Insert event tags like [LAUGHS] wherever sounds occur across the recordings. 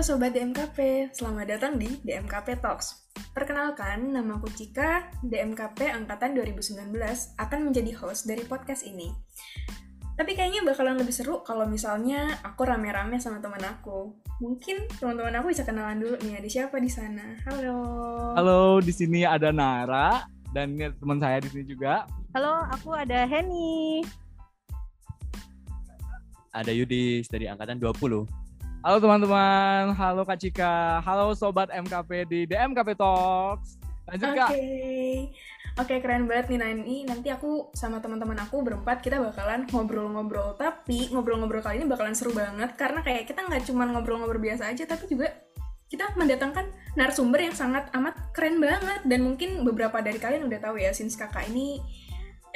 Halo Sobat DMKP, selamat datang di DMKP Talks. Perkenalkan, nama aku Cika, DMKP Angkatan 2019 akan menjadi host dari podcast ini. Tapi kayaknya bakalan lebih seru kalau misalnya aku rame-rame sama teman aku. Mungkin teman-teman aku bisa kenalan dulu nih, ada siapa di sana? Halo. Halo, di sini ada Nara dan ini teman saya di sini juga. Halo, aku ada Henny. Ada Yudis dari angkatan 20. Halo teman-teman, halo Kak Cika, halo Sobat MKP di DMKP Talks. Lanjut Oke. Kak. Oke, keren banget nih ini nanti aku sama teman-teman aku berempat kita bakalan ngobrol-ngobrol. Tapi ngobrol-ngobrol kali ini bakalan seru banget karena kayak kita nggak cuma ngobrol-ngobrol biasa aja tapi juga kita mendatangkan narasumber yang sangat amat keren banget. Dan mungkin beberapa dari kalian udah tahu ya since kakak ini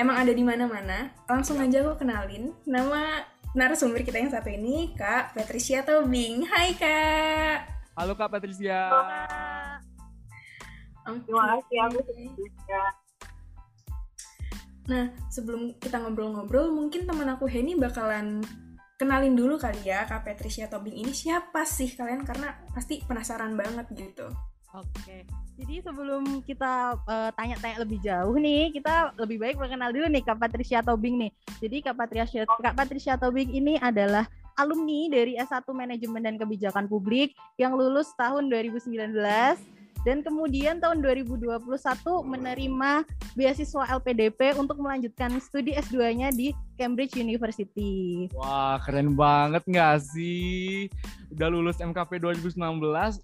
emang ada di mana-mana langsung aja aku kenalin. Nama narasumber kita yang satu ini kak Patricia Tobing Hai kak Halo Kak Patricia. Terima kasih aku. Nah, sebelum kita ngobrol-ngobrol, mungkin teman aku Henny bakalan kenalin dulu kali ya Kak Patricia Tobing ini siapa sih kalian karena pasti penasaran banget gitu. Oke. Jadi sebelum kita eh, tanya-tanya lebih jauh nih, kita lebih baik mengenal dulu nih Kak Patricia Tobing nih. Jadi Kak Patricia Kak Patricia Tobing ini adalah alumni dari S1 Manajemen dan Kebijakan Publik yang lulus tahun 2019 dan kemudian tahun 2021 menerima beasiswa LPDP untuk melanjutkan studi S2-nya di Cambridge University. Wah, keren banget nggak sih? Udah lulus MKP 2019,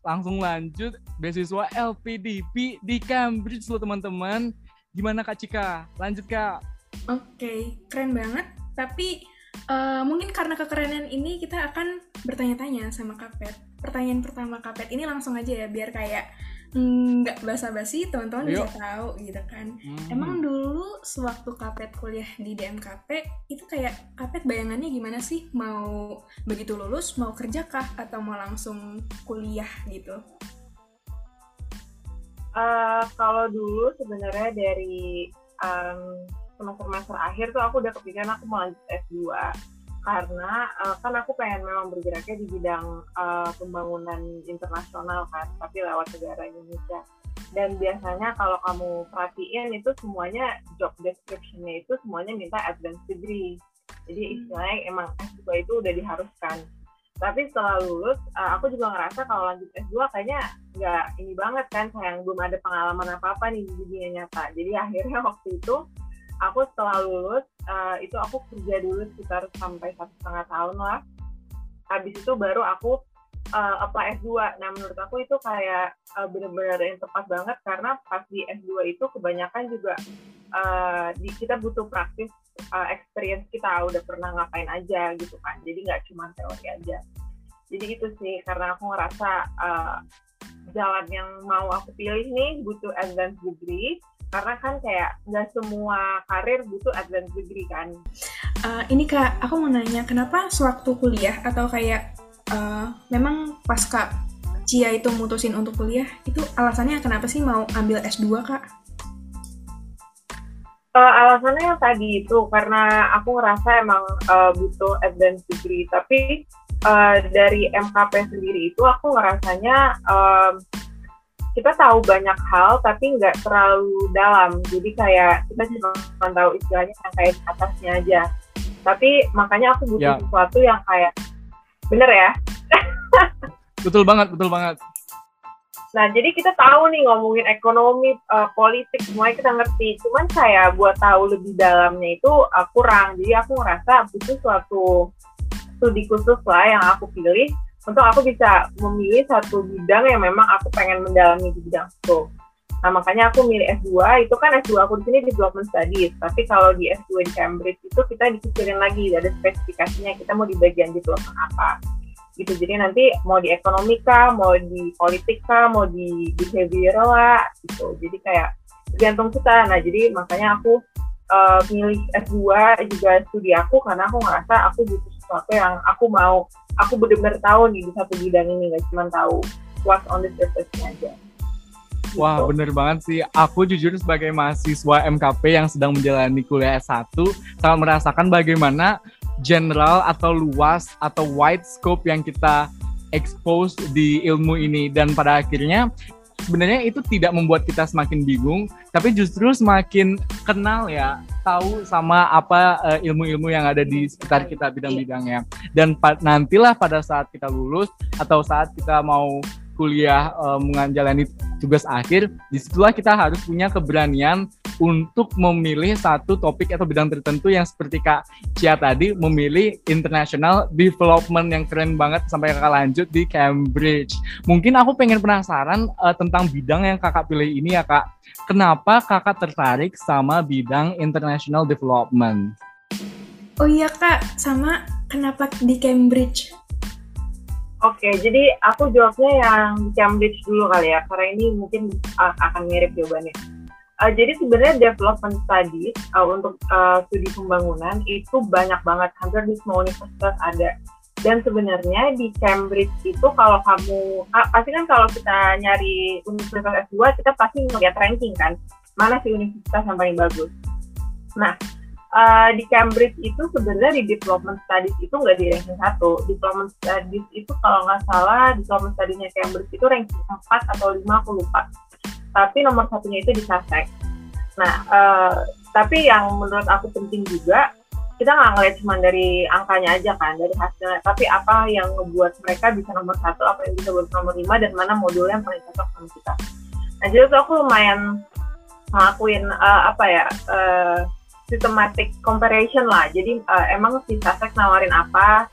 langsung lanjut beasiswa LPDP di Cambridge loh teman-teman. Gimana Kak Cika? Lanjut Kak. Oke, keren banget. Tapi eh, mungkin karena kekerenan ini kita akan bertanya-tanya sama Kapet. Pertanyaan pertama Kapet ini langsung aja ya biar kayak nggak basa-basi teman-teman bisa tahu gitu kan. Hmm. Emang dulu sewaktu Kapet kuliah di DMKP itu kayak Kapet bayangannya gimana sih? Mau begitu lulus mau kerja kah atau mau langsung kuliah gitu? Eh, kalau dulu sebenarnya dari em, semester-semester akhir tuh aku udah kepikiran aku mau lanjut S2 karena eh, kan aku pengen memang bergeraknya di bidang eh, pembangunan internasional kan tapi lewat negara Indonesia. Dan biasanya kalau kamu perhatiin itu semuanya job description-nya itu semuanya minta advanced degree. Jadi istilahnya emang S2 itu udah diharuskan. Tapi setelah lulus eh, aku juga ngerasa kalau lanjut S2 kayaknya nggak ini banget kan sayang belum ada pengalaman apa apa nih di dunia nyata. Jadi akhirnya waktu itu aku setelah lulus eh, itu aku kerja dulu sekitar sampai satu setengah tahun lah. Habis itu baru aku eh, apply S2 nah menurut aku itu kayak eh, bener-bener yang tepat banget karena pas di S2 itu kebanyakan juga eh, di kita butuh praktis eh, experience kita udah pernah ngapain aja gitu kan. Jadi nggak cuma teori aja. Jadi itu sih karena aku ngerasa eh, jalan yang mau aku pilih nih butuh advanced degree karena kan kayak nggak semua karir butuh advanced degree kan Eh, ini kak, aku mau nanya kenapa sewaktu kuliah atau kayak eh, memang pas kak Cia itu mutusin untuk kuliah itu alasannya kenapa sih mau ambil S2 kak? Eh, alasannya yang tadi itu karena aku ngerasa emang eh, butuh advanced degree tapi eh, dari MKP sendiri itu aku ngerasanya em, kita tahu banyak hal tapi nggak terlalu dalam jadi kayak kita cuma tahu istilahnya yang kayak atasnya aja tapi makanya aku butuh Ya. sesuatu yang kayak bener ya [LAUGHS] Betul banget, betul banget. Nah, jadi kita tahu nih ngomongin ekonomi, eh, politik, semuanya kita ngerti. Cuman kayak buat tahu lebih dalamnya itu eh, kurang. Jadi aku ngerasa butuh suatu studi khusus lah yang aku pilih untuk aku bisa memilih satu bidang yang memang aku pengen mendalami di bidang itu. Nah, makanya aku milih S2. Itu kan S2 aku di sini development studies. Tapi kalau di S2 di Cambridge itu kita dipikirin lagi, ada spesifikasinya kita mau di bagian development apa gitu jadi nanti mau di ekonomika mau di politika mau di behavioral lah gitu jadi kayak tergantung kita nah jadi makanya aku eh, milih S2 juga studi aku karena aku ngerasa aku butuh sesuatu yang aku mau aku benar-benar tahu nih di satu bidang ini nggak cuma tahu what's on the surface aja Wah, Gitu. bener banget sih. Aku jujur sebagai mahasiswa MKP yang sedang menjalani kuliah S1, sangat merasakan bagaimana general atau luas atau wide scope yang kita expose di ilmu ini dan pada akhirnya sebenarnya itu tidak membuat kita semakin bingung, tapi justru semakin kenal ya, tahu sama apa uh, ilmu-ilmu yang ada di sekitar kita bidang-bidangnya. Dan nantilah pada saat kita lulus atau saat kita mau kuliah uh, menjalani tugas akhir, di situlah kita harus punya keberanian untuk memilih satu topik atau bidang tertentu yang seperti Kak Cia tadi memilih international development yang keren banget sampai kakak lanjut di Cambridge. Mungkin aku pengen penasaran uh, tentang bidang yang kakak pilih ini ya kak. Kenapa kakak tertarik sama bidang international development? Oh iya kak, sama kenapa di Cambridge? Oke, jadi aku jawabnya yang Cambridge dulu kali ya, karena ini mungkin uh, akan mirip jawabannya. Uh, jadi sebenarnya development studies uh, untuk uh, studi pembangunan itu banyak banget, hampir di semua universitas ada. Dan sebenarnya di Cambridge itu kalau kamu, uh, pasti kan kalau kita nyari universitas S2, kita pasti ngeliat ranking kan, mana sih universitas yang paling bagus. Nah, uh, di Cambridge itu sebenarnya di development studies itu nggak di ranking satu. Development studies itu kalau nggak salah development studiesnya Cambridge itu ranking 4 atau 5 aku lupa. Tapi nomor satunya itu di Sussex. Nah, uh, tapi yang menurut aku penting juga kita nggak ngeliat cuma dari angkanya aja kan, dari hasilnya. Tapi apa yang membuat mereka bisa nomor satu, apa yang bisa buat nomor lima, dan mana modul yang paling cocok sama kita. Nah, jadi tuh aku lumayan ngelakuin uh, apa ya, uh, systematic comparison lah. Jadi uh, emang si Sussex nawarin apa,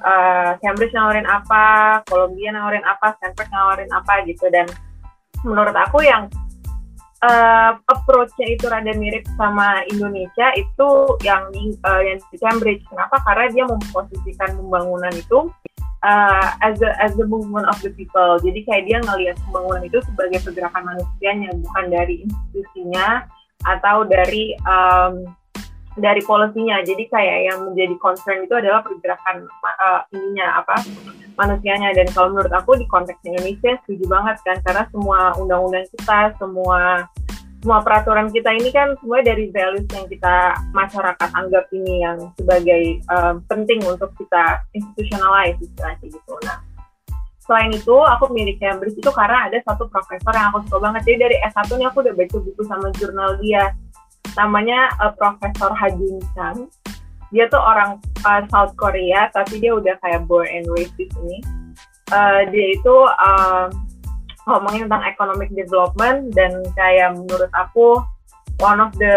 uh, Cambridge nawarin apa, Columbia nawarin apa, Stanford nawarin apa gitu. Dan menurut aku yang uh, approach-nya itu rada mirip sama Indonesia itu yang uh, yang Cambridge. Kenapa? Karena dia memposisikan pembangunan itu uh, as the as the movement of the people. Jadi kayak dia ngelihat pembangunan itu sebagai pergerakan manusianya, bukan dari institusinya atau dari um, dari polisinya. Jadi kayak yang menjadi concern itu adalah pergerakan uh, ininya apa manusianya. Dan kalau menurut aku di konteks Indonesia setuju banget kan karena semua undang-undang kita, semua semua peraturan kita ini kan semua dari values yang kita masyarakat anggap ini yang sebagai uh, penting untuk kita institutionalize istilahnya gitu. Nah, selain itu aku milih Cambridge itu karena ada satu profesor yang aku suka banget. Jadi dari S1 nya aku udah baca buku sama jurnal dia. Namanya uh, Profesor Hajin Chang. Dia tuh orang uh, South Korea tapi dia udah kayak born and raised di sini. Uh, dia itu uh, ngomongin tentang economic development dan kayak menurut aku one of the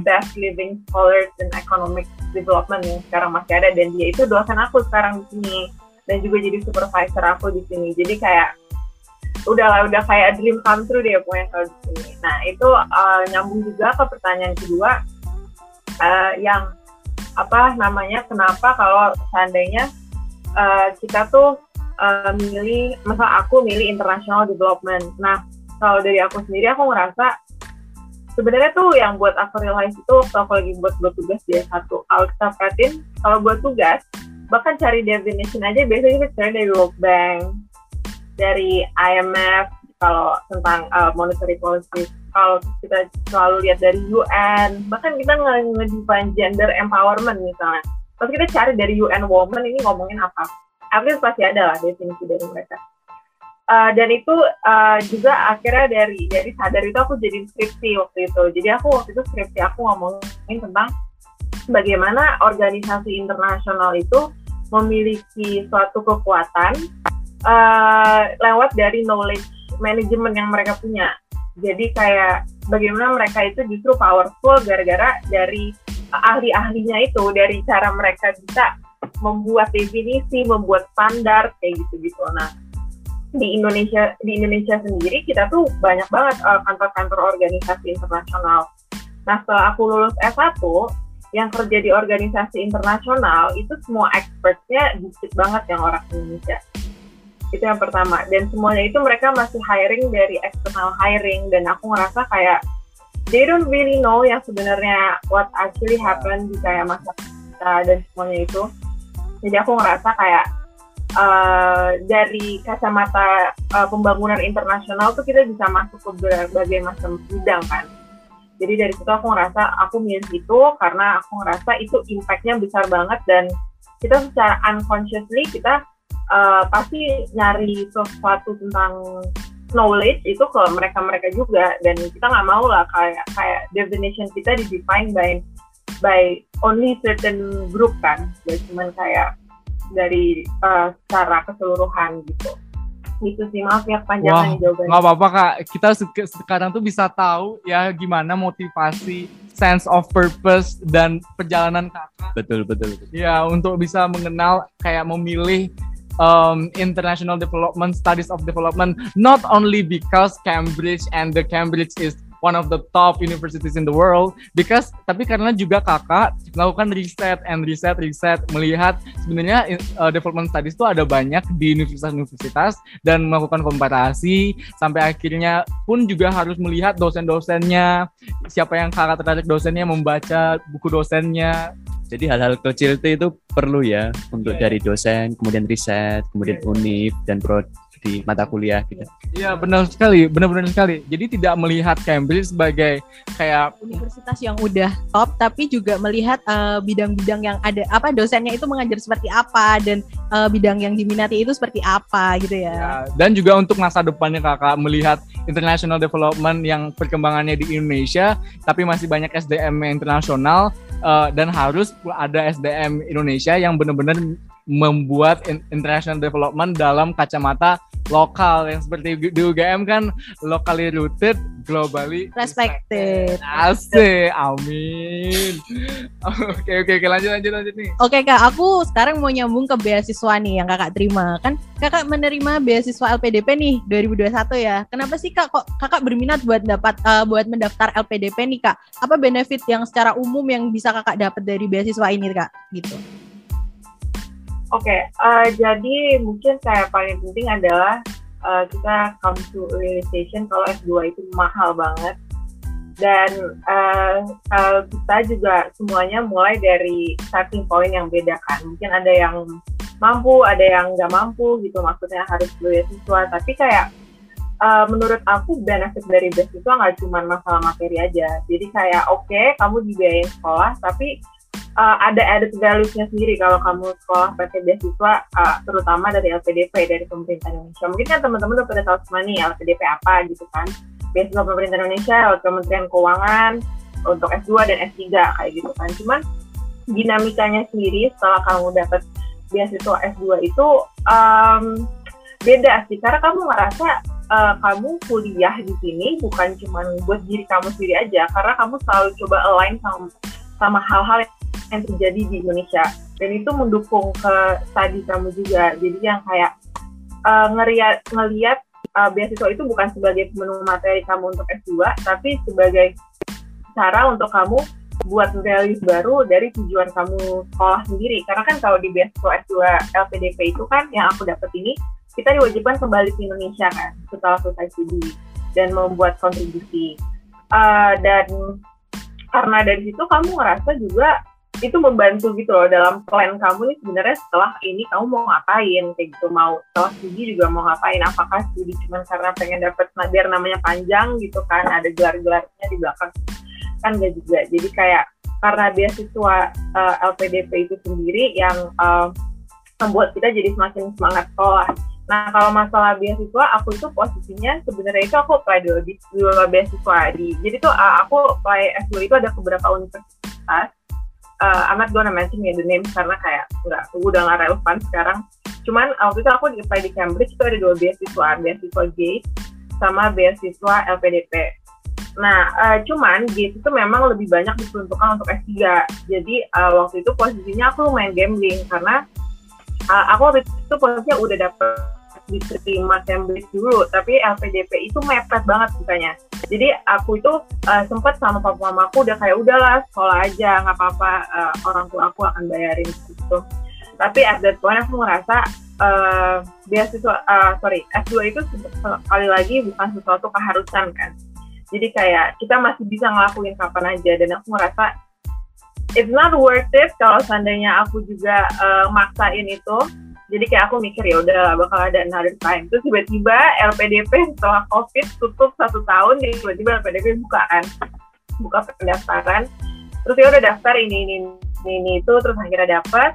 best living scholars in economic development yang sekarang masih ada. Dan dia itu dosen aku sekarang di sini dan juga jadi supervisor aku di sini. Jadi kayak udah lah udah kayak dream come true deh pokoknya kalau di sini. Nah itu uh, nyambung juga ke pertanyaan kedua uh, yang apa namanya kenapa kalau seandainya uh, kita tuh uh, milih misal aku milih international development. Nah kalau dari aku sendiri aku ngerasa sebenarnya tuh yang buat aku realize itu waktu aku lagi buat buat tugas dia satu kalau kita perhatiin kalau buat tugas bahkan cari definition aja biasanya kita cari dari World Bank dari IMF kalau tentang uh, monetary policy. Kalau kita selalu lihat dari UN bahkan kita nge-define gender empowerment misalnya. Pas kita cari dari UN Women ini ngomongin apa? Artinya pasti ada lah definisi dari mereka. Uh, dan itu uh, juga akhirnya dari dari sadar itu aku jadi skripsi waktu itu. Jadi aku waktu itu skripsi aku ngomongin tentang bagaimana organisasi internasional itu memiliki suatu kekuatan uh, lewat dari knowledge management yang mereka punya. Jadi kayak bagaimana mereka itu justru powerful gara-gara dari ahli-ahlinya itu, dari cara mereka bisa membuat definisi, membuat standar kayak gitu-gitu. Nah, di Indonesia di Indonesia sendiri kita tuh banyak banget kantor kantor-kantor organisasi internasional. Nah, setelah aku lulus S1, yang kerja di organisasi internasional itu semua expertnya dikit banget yang orang Indonesia. Itu yang pertama. Dan semuanya itu mereka masih hiring dari external hiring. Dan aku ngerasa kayak they don't really know yang sebenarnya what actually happened di kayak masa kita dan semuanya itu. Jadi aku ngerasa kayak uh, dari kacamata uh, pembangunan internasional tuh kita bisa masuk ke berbagai macam bidang kan jadi dari situ aku ngerasa aku milih itu karena aku ngerasa itu impactnya besar banget dan kita secara unconsciously kita uh, pasti nyari sesuatu tentang knowledge itu ke mereka-mereka juga dan kita nggak mau lah kayak kayak definition kita di define by by only certain group kan. Jadi cuman kayak dari uh, secara keseluruhan gitu gitu sih maaf ya kepanjangan jawabannya nggak apa-apa kak kita se- sekarang tuh bisa tahu ya gimana motivasi sense of purpose dan perjalanan kakak Betul, betul. betul. ya untuk bisa mengenal kayak memilih um, international development studies of development not only because Cambridge and the Cambridge is one of the top universities in the world. Because tapi karena juga kakak melakukan riset and riset riset melihat sebenarnya uh, development studies itu ada banyak di universitas-universitas dan melakukan komparasi. Sampai akhirnya pun juga harus melihat dosen-dosennya siapa yang kakak tertarik dosennya membaca buku dosennya. Jadi hal-hal kecil itu, perlu ya untuk Iya, dari dosen, kemudian riset, kemudian Iya. univ dan pro di mata kuliah gitu. Iya benar sekali, benar-benar sekali. Jadi tidak melihat Cambridge sebagai kayak universitas yang udah top tapi juga melihat eh, bidang-bidang yang ada apa dosennya itu mengajar seperti apa dan eh, bidang yang diminati itu seperti apa gitu ya. ya, dan juga untuk masa depannya kakak melihat international development yang perkembangannya di Indonesia, tapi masih banyak SDM yang internasional eh, dan harus ada SDM Indonesia yang benar-benar membuat in- international development dalam kacamata lokal yang seperti di UGM kan locally rooted, globally Respected. Asik, amin. Oke oke oke lanjut lanjut lanjut nih. Oke kak, aku sekarang mau nyambung ke beasiswa nih yang kakak terima kan kakak menerima beasiswa LPDP nih 2021 ya. Kenapa sih kak kok kakak berminat buat dapat eh, buat mendaftar LPDP nih kak? Apa benefit yang secara umum yang bisa kakak dapat dari beasiswa ini kak? Gitu. Oke, eh, jadi mungkin kayak paling penting adalah eh, kita come to realization kalau S2 itu mahal banget dan eh, kalau kita juga semuanya mulai dari starting point yang beda kan. Mungkin ada yang mampu, ada yang nggak mampu gitu maksudnya harus beasiswa. Tapi kayak eh, menurut aku benefit dari beasiswa nggak cuma masalah materi aja. Jadi kayak oke kamu dibiayain sekolah tapi uh, ada added values-nya sendiri kalau kamu sekolah pakai beasiswa uh, terutama dari LPDP dari pemerintah Indonesia. Mungkin kan teman-teman udah pada tahu semua nih LPDP apa gitu kan. Beasiswa pemerintah Indonesia lewat Kementerian Keuangan untuk S2 dan S3 kayak gitu kan. Cuman dinamikanya sendiri setelah kamu dapat beasiswa S2 itu um, beda sih karena kamu ngerasa uh, kamu kuliah di sini bukan cuma buat diri kamu sendiri aja karena kamu selalu coba align sama sama hal-hal yang terjadi di Indonesia. Dan itu mendukung ke studi kamu juga. Jadi yang kayak uh, ngeliat ngeliat uh, beasiswa itu bukan sebagai pemenuh materi kamu untuk S2 tapi sebagai cara untuk kamu buat values baru dari tujuan kamu sekolah sendiri. Karena kan kalau di beasiswa S2 LPDP itu kan yang aku dapat ini kita diwajibkan kembali ke Indonesia kan setelah selesai studi dan membuat kontribusi. Uh, dan karena dari situ kamu ngerasa juga itu membantu gitu loh dalam plan kamu nih sebenarnya setelah ini kamu mau ngapain kayak gitu. Mau setelah studi juga mau ngapain? Apakah studi cuma karena pengen dapet biar namanya panjang gitu kan? Ada gelar-gelarnya di belakang. Kan gak juga. Jadi kayak karena beasiswa uh, LPDP itu sendiri yang uh, membuat kita jadi semakin semangat sekolah. Nah, kalau masalah beasiswa, aku itu posisinya sebenarnya itu aku apply di dua beasiswa di. Jadi tuh uh, aku apply S2 itu ada beberapa universitas. Uh, I'm not gonna mention the name karena kayak nggak, udah nggak relevan sekarang. Cuman waktu itu aku di apply di Cambridge itu ada dua beasiswa, beasiswa Gates sama beasiswa LPDP. Nah, uh, cuman Gates itu memang lebih banyak diperuntukkan untuk S3. Jadi uh, waktu itu posisinya aku lumayan gambling karena uh, aku waktu itu posisinya udah dapet diterima Cambridge dulu, tapi LPDP itu mepet banget bukannya. Jadi aku itu uh, sempet sama papa mamaku udah kayak udahlah sekolah aja nggak apa-apa uh, orang tua aku akan bayarin gitu. Tapi at that point aku ngerasa uh, beasiswa uh, sorry S2 itu sekali lagi bukan sesuatu keharusan kan. Jadi kayak kita masih bisa ngelakuin kapan aja dan aku ngerasa it's not worth it kalau seandainya aku juga uh, maksain itu jadi kayak aku mikir ya udah bakal ada another time. Terus tiba-tiba LPDP setelah covid tutup satu tahun jadi tiba-tiba LPDP buka kan. Buka pendaftaran. Terus ya udah daftar ini ini ini, ini itu terus akhirnya dapat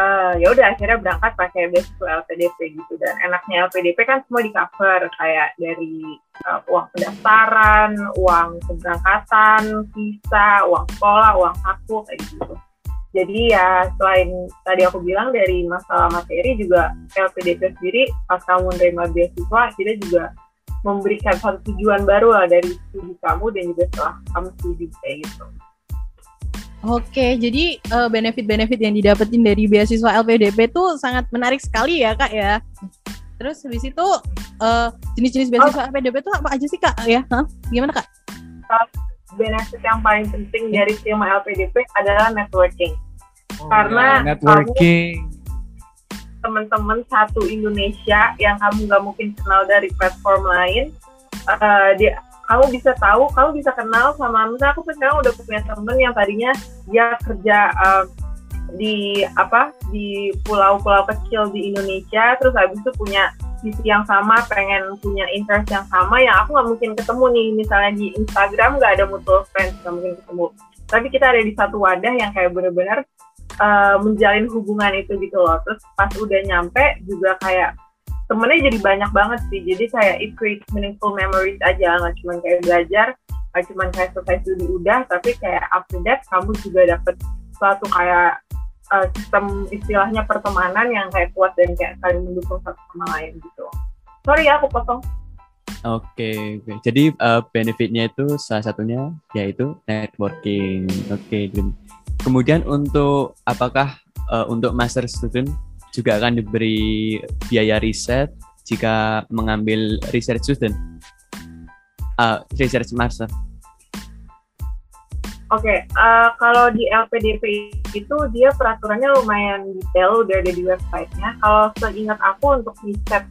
eh, ya udah akhirnya berangkat pakai beasiswa LPDP gitu. Dan enaknya LPDP kan semua di cover kayak dari eh, uang pendaftaran, uang keberangkatan, visa, uang sekolah, uang saku kayak gitu. Jadi ya selain tadi aku bilang dari masalah materi juga LPDP sendiri pas kamu menerima beasiswa kita juga memberikan satu tujuan baru lah dari studi kamu dan juga setelah kamu studi kayak gitu. Oke, jadi eh, benefit-benefit yang didapetin dari beasiswa LPDP itu sangat menarik sekali ya kak ya. Terus habis itu eh, jenis-jenis beasiswa LPDP itu apa aja sih kak ya? Hah? Gimana kak? Benefit yang paling penting dari skema LPDP adalah networking. Oh, Karena ya, networking. teman-teman satu Indonesia yang kamu nggak mungkin kenal dari platform lain, eh, dia kamu bisa tahu, kamu bisa kenal sama misalnya aku sekarang udah punya temen yang tadinya dia kerja eh, di apa di pulau-pulau kecil di Indonesia, terus habis itu punya visi yang sama, pengen punya interest yang sama, yang aku nggak mungkin ketemu nih, misalnya di Instagram nggak ada mutual friends, nggak mungkin ketemu. Tapi kita ada di satu wadah yang kayak bener-bener uh, menjalin hubungan itu gitu loh. Terus pas udah nyampe juga kayak temennya jadi banyak banget sih. Jadi kayak it creates meaningful memories aja, nggak cuma kayak belajar, nggak cuma kayak selesai studi udah, tapi kayak after that kamu juga dapet suatu kayak uh, sistem istilahnya pertemanan yang kayak kuat dan kayak saling mendukung satu sama lain gitu. Sorry ya aku potong. Oke, oke. Jadi eh, benefitnya itu salah satunya yaitu networking. Oke, Dream. Kemudian untuk apakah eh, untuk master student juga akan diberi biaya riset jika mengambil research student? Ah, research master. Oke, eh, kalau di LPDP itu dia peraturannya lumayan detail udah ada di websitenya. Kalau seingat aku untuk riset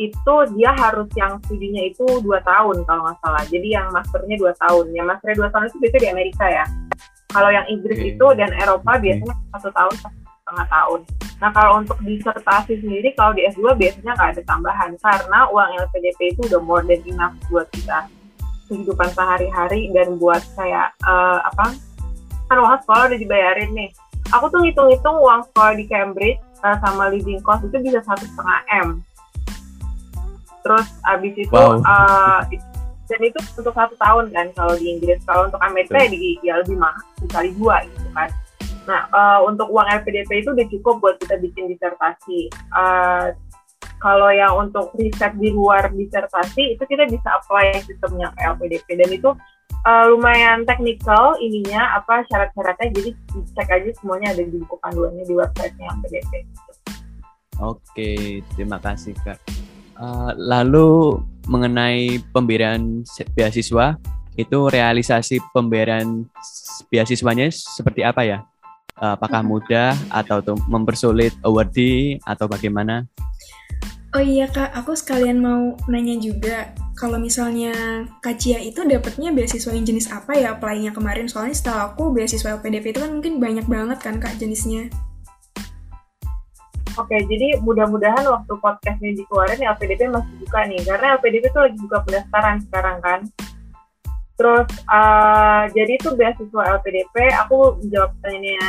itu dia harus yang studinya itu dua tahun kalau nggak salah. Jadi yang masternya dua tahun. Yang masternya dua tahun itu biasanya di Amerika ya. Kalau yang Inggris Oke. itu dan Eropa biasanya satu tahun setengah tahun. Nah kalau untuk disertasi sendiri kalau di S2 biasanya nggak ada tambahan karena uang LPDP itu udah more than enough buat kita kehidupan sehari-hari dan buat kayak eh, apa kan uang sekolah udah dibayarin nih. Aku tuh ngitung-ngitung uang sekolah di Cambridge eh, sama living cost itu bisa satu setengah m. Terus abis itu Wow. it- dan itu untuk satu tahun kan kalau di Inggris. Kalau untuk Amerika ya, di, ya lebih mahal dikali dua gitu kan. Nah eh, untuk uang LPDP itu udah cukup buat kita bikin disertasi. Eh, kalau yang untuk riset di luar disertasi itu kita bisa apply sistemnya ke LPDP dan itu uh, lumayan teknikal ininya apa syarat-syaratnya jadi cek aja semuanya ada di buku panduannya di websitenya LPDP. Oke, terima kasih Kak. Eh, lalu mengenai pemberian beasiswa, itu realisasi pemberian beasiswanya seperti apa ya? Eh, apakah mudah atau tuh mempersulit awardee atau bagaimana? Oh iya kak, aku sekalian mau nanya juga, kalau misalnya Kak Cia itu dapetnya beasiswa yang jenis apa ya apply-nya kemarin? Soalnya setahu aku beasiswa LPDP itu kan mungkin banyak banget kan kak jenisnya. Oke, jadi mudah-mudahan waktu podcast ini dikeluarin LPDP masih buka nih, karena LPDP itu lagi buka pendaftaran sekarang kan. Terus, uh, jadi itu beasiswa LPDP, aku jawab pertanyaannya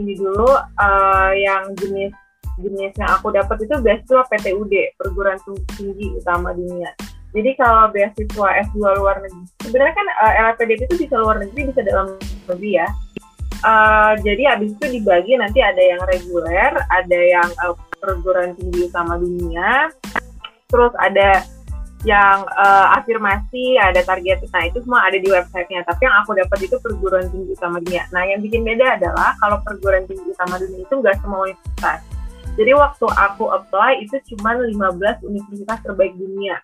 ini dulu, uh, yang jenis jenis yang aku dapat itu beasiswa PTUD, perguruan tinggi utama dunia. Jadi kalau beasiswa S2 luar negeri, sebenarnya kan uh, LPDP itu bisa luar negeri, bisa dalam negeri ya. Uh, jadi habis itu dibagi nanti ada yang reguler, ada yang uh, perguruan tinggi utama dunia, terus ada yang uh, afirmasi, ada target, nah itu semua ada di websitenya. Tapi yang aku dapat itu perguruan tinggi utama dunia. Nah yang bikin beda adalah kalau perguruan tinggi utama dunia itu nggak semua universitas. Jadi waktu aku apply itu cuma 15 universitas terbaik dunia.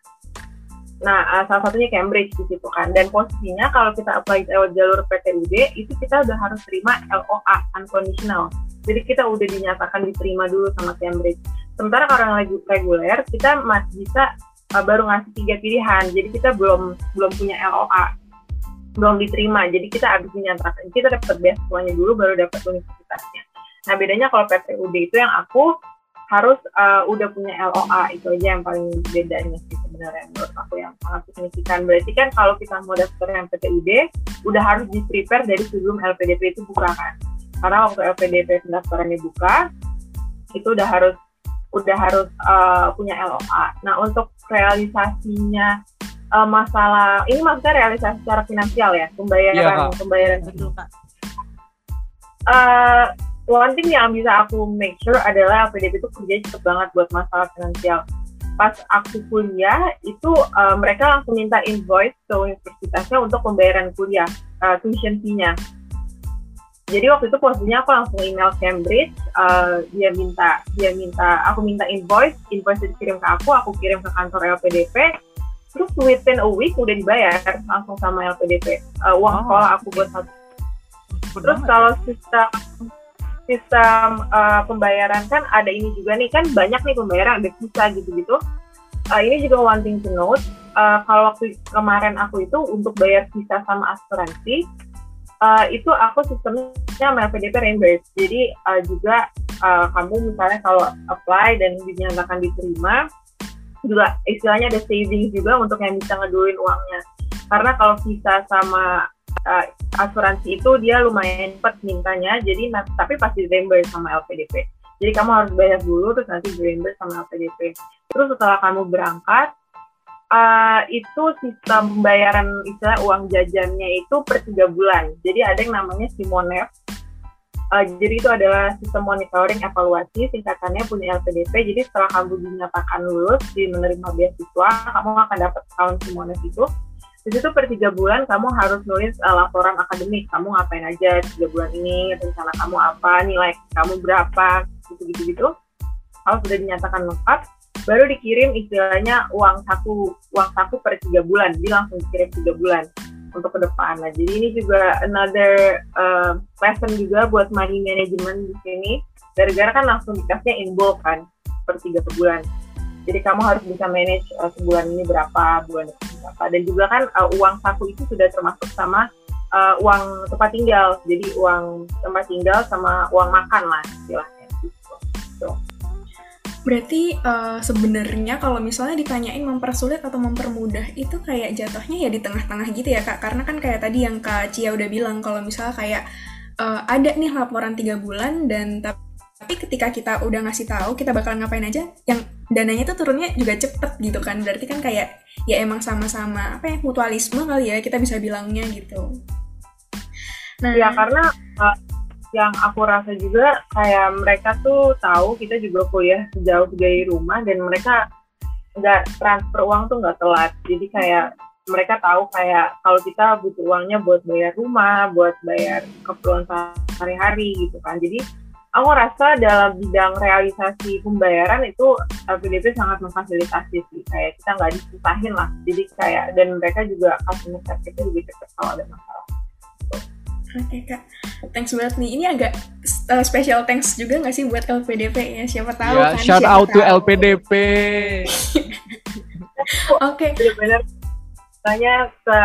Nah, uh, salah satunya Cambridge di situ kan. Dan posisinya kalau kita apply lewat jalur PTUD, itu kita udah harus terima LOA, unconditional. Jadi kita udah dinyatakan diterima dulu sama Cambridge. Sementara kalau yang regu- reguler, kita masih bisa uh, baru ngasih tiga pilihan. Jadi kita belum belum punya LOA, belum diterima. Jadi kita habis dinyatakan, kita dapat beasiswanya dulu, baru dapat universitasnya. Nah bedanya kalau PTUD itu yang aku harus uh, udah punya LOA itu aja yang paling bedanya sih sebenarnya menurut aku yang sangat signifikan. Berarti kan kalau kita mau daftar yang PTUD udah harus di prepare dari sebelum LPDP itu buka kan. karena waktu LPDP pendaftarannya buka itu udah harus udah harus uh, punya LOA. Nah untuk realisasinya uh, masalah ini maksudnya realisasi secara finansial ya pembayaran Kak. pembayaran Betul, Kak. uh, one thing yang bisa aku make sure adalah LPDP itu kerja cepet banget buat masalah finansial. Pas aku kuliah itu uh, mereka langsung minta invoice ke universitasnya untuk pembayaran kuliah, uh, tuition fee-nya. Jadi waktu itu posisinya aku langsung email Cambridge, uh, dia minta dia minta aku minta invoice, invoice dikirim ke aku, aku kirim ke kantor LPDP, terus within a week udah dibayar langsung sama LPDP uh, uang sekolah aku buat satu. Terus kalau sistem sistem uh, pembayaran kan ada ini juga nih kan banyak nih pembayaran ada visa gitu-gitu. Uh, ini juga one thing to note. Uh, kalau waktu kemarin aku itu untuk bayar visa sama asuransi uh, itu aku sistemnya sama LPDP reimburse. Jadi uh, juga uh, kamu misalnya kalau apply dan dinyatakan diterima juga istilahnya ada savings juga untuk yang bisa ngeduluin uangnya. Karena kalau visa sama uh, asuransi itu dia lumayan cepat mintanya jadi na- tapi pasti reimburse sama LPDP jadi kamu harus bayar dulu terus nanti reimburse sama LPDP terus setelah kamu berangkat uh, itu sistem pembayaran istilah uang jajannya itu per tiga bulan. Jadi ada yang namanya Simonef. Uh, jadi itu adalah sistem monitoring evaluasi singkatannya punya LPDP. Jadi setelah kamu dinyatakan lulus di menerima beasiswa, kamu akan dapat tahun Simonef itu di situ per tiga bulan kamu harus nulis uh, laporan akademik. Kamu ngapain aja tiga bulan ini? Rencana kamu apa? Nilai kamu berapa? Gitu gitu gitu. Kalau sudah dinyatakan lengkap baru dikirim istilahnya uang saku uang saku per tiga bulan. Jadi langsung dikirim tiga bulan untuk ke depan. Nah jadi ini juga another uh, lesson juga buat money management di sini. Gara-gara kan langsung dikasihnya in bulk kan per tiga bulan jadi kamu harus bisa manage uh, sebulan ini berapa bulan ini berapa dan juga kan uh, uang saku itu sudah termasuk sama uh, uang tempat tinggal jadi uang tempat tinggal sama uang makan lah istilahnya gitu. Berarti eh, sebenarnya kalau misalnya ditanyain mempersulit atau mempermudah itu kayak jatuhnya ya di tengah-tengah gitu ya kak. Karena kan kayak tadi yang kak Cia udah bilang kalau misalnya kayak eh, ada nih laporan tiga bulan dan tap- tapi ketika kita udah ngasih tahu kita bakal ngapain aja, yang dananya tuh turunnya juga cepet gitu kan. Berarti kan kayak ya emang sama-sama apa ya mutualisme kali ya kita bisa bilangnya gitu. Nah, ya karena uh, yang aku rasa juga kayak mereka tuh tahu kita juga kuliah jauh dari rumah dan mereka nggak transfer uang tuh nggak telat jadi kayak mereka tahu kayak kalau kita butuh uangnya buat bayar rumah buat bayar keperluan sehari-hari gitu kan jadi aku rasa dalam bidang realisasi pembayaran itu LPDP sangat memfasilitasi sih kayak kita nggak disusahin lah jadi kayak dan mereka juga customer service juga cepet kalau ada masalah Oke kak, thanks banget nih. Ini agak uh, special thanks juga nggak sih buat LPDP ya? Siapa tahu Ya, kan? shout siapa out to. LPDP. [LAUGHS] Oke, benar-benar tanya ke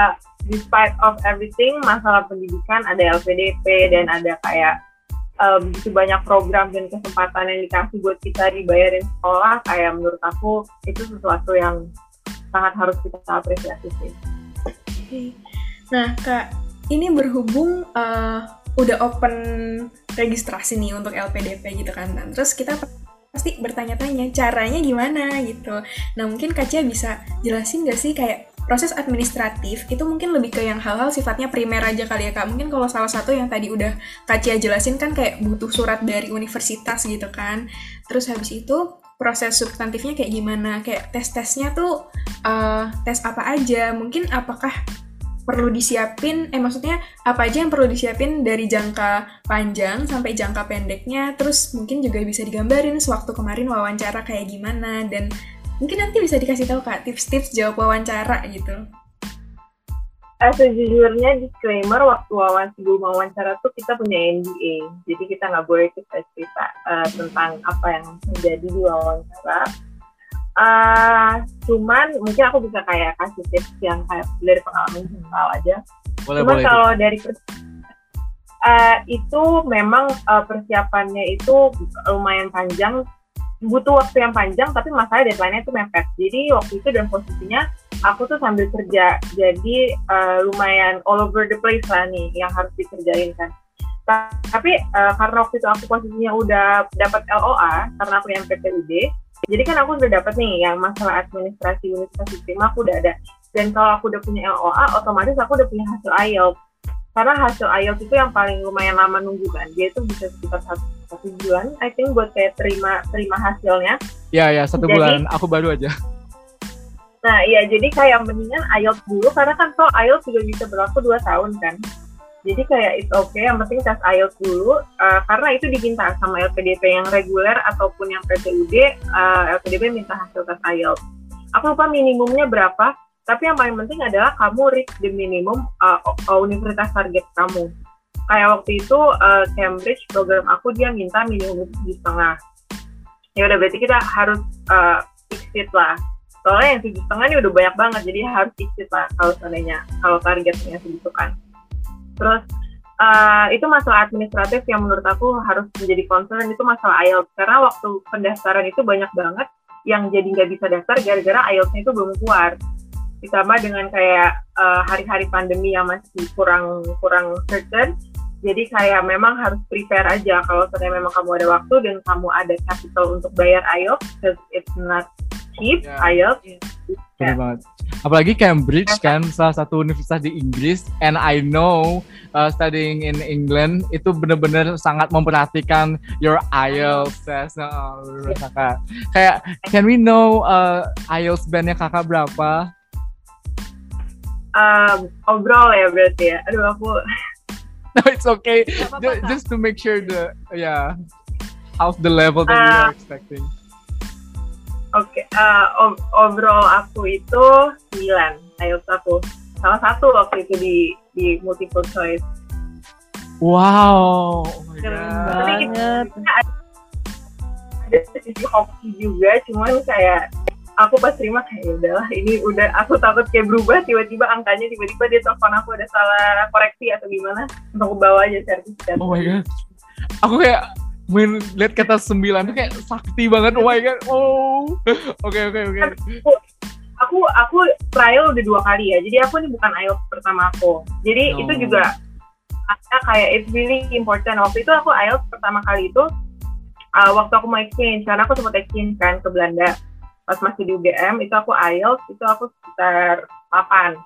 despite of everything masalah pendidikan ada LPDP dan ada kayak eh, begitu banyak program dan kesempatan yang dikasih buat kita dibayarin sekolah kayak menurut aku itu sesuatu yang sangat harus kita apresiasi sih. Nah, Kak, ini berhubung eh, udah open registrasi nih untuk LPDP gitu kan. Dan terus kita pasti bertanya-tanya caranya gimana gitu. Nah, mungkin Kak Cia bisa jelasin nggak sih kayak proses administratif itu mungkin lebih ke yang hal-hal sifatnya primer aja kali ya Kak. Mungkin kalau salah satu yang tadi udah Kak Cia jelasin kan kayak butuh surat dari universitas gitu kan. Terus habis itu proses substantifnya kayak gimana? Kayak tes-tesnya tuh eh, tes apa aja? Mungkin apakah perlu disiapin, eh maksudnya apa aja yang perlu disiapin dari jangka panjang sampai jangka pendeknya, terus mungkin juga bisa digambarin sewaktu kemarin wawancara kayak gimana, dan mungkin nanti bisa dikasih tahu kak tips-tips jawab wawancara gitu. Eh, sejujurnya disclaimer waktu wawancara sebelum wawancara tuh kita punya NDA, jadi kita nggak boleh kita cerita eh, tentang apa yang terjadi di wawancara. Eh, cuman mungkin aku bisa kayak kasih tips yang kayak dari pengalaman personal aja. Boleh, Cuma boleh. kalau dari pers- eh, itu memang eh, persiapannya itu lumayan panjang, butuh waktu yang panjang, tapi masalah deadline-nya itu mepet. Jadi waktu itu dan posisinya aku tuh sambil kerja, jadi eh, lumayan all over the place lah nih yang harus dikerjain kan. tapi uh, karena waktu itu aku posisinya udah dapat LOA karena aku yang PTUD jadi kan aku udah dapat nih yang masalah administrasi universitas terima aku udah ada dan kalau aku udah punya LOA otomatis aku udah punya hasil IELTS karena hasil IELTS itu yang paling lumayan lama nunggu kan dia itu bisa sekitar satu, satu bulan I think buat saya terima terima hasilnya. Ya ya satu jadi, bulan. Aku baru aja. Nah iya jadi kayak mendingan IELTS dulu karena kan so IELTS juga bisa berlaku dua tahun kan. Jadi kayak it's okay yang penting tes IELTS dulu uh, karena itu diminta sama LPDP yang reguler ataupun yang PTUD uh, LPDP minta hasil tes IELTS. Aku lupa minimumnya berapa tapi yang paling penting adalah kamu reach the minimum uh, universitas target kamu kayak waktu itu uh, Cambridge program aku dia minta minimum tujuh setengah. Ya udah berarti kita harus uh, exit lah. Soalnya yang tujuh setengah ini udah banyak banget jadi harus exit lah kalau seandainya kalau targetnya segitu kan. Terus uh, itu masalah administratif yang menurut aku harus menjadi concern itu masalah IELTS. Karena waktu pendaftaran itu banyak banget yang jadi nggak bisa daftar gara-gara IELTS-nya itu belum keluar. Ditambah dengan kayak hari eh, hari-hari pandemi yang masih kurang kurang certain jadi kayak memang harus prepare aja. Kalau seandainya memang kamu ada waktu dan kamu ada capital untuk bayar IELTS because it's not cheap yeah. IELTS yeah. banget. Apalagi Cambridge kan salah satu universitas di Inggris and I know uh, studying in England itu benar-benar sangat memperhatikan your IELTS test. Nah, kakak. Kayak can we know uh, IELTS bandnya kakak berapa? Um, overall ya berarti ya. Aduh aku [LAUGHS] no it's okay just, just to make sure the yeah how's the level that uh, you are expecting Oke, okay, uh, overall aku itu 9 IELTS aku. Salah satu waktu itu di di multiple choice. Wow, oh my Keren God. banget. Ada, sisi hoki juga, cuman kayak aku pas terima kayak ya udahlah ini udah aku takut kayak berubah tiba-tiba angkanya tiba-tiba dia telepon aku ada salah koreksi atau gimana? Untuk bawa aja sertifikat. Oh my god. Aku kayak main lihat kata sembilan tuh kayak sakti banget. Oh my god. Oh. [LAUGHS] Oke oke oke. Aku aku trial udah dua kali ya. Jadi aku ini bukan IELTS pertama aku. Jadi oh. itu juga ada kayak it's really important. Waktu itu aku IELTS pertama kali itu uh, waktu aku mau exchange karena aku sempat exchange kan ke Belanda pas masih di UGM itu aku IELTS itu aku sekitar 8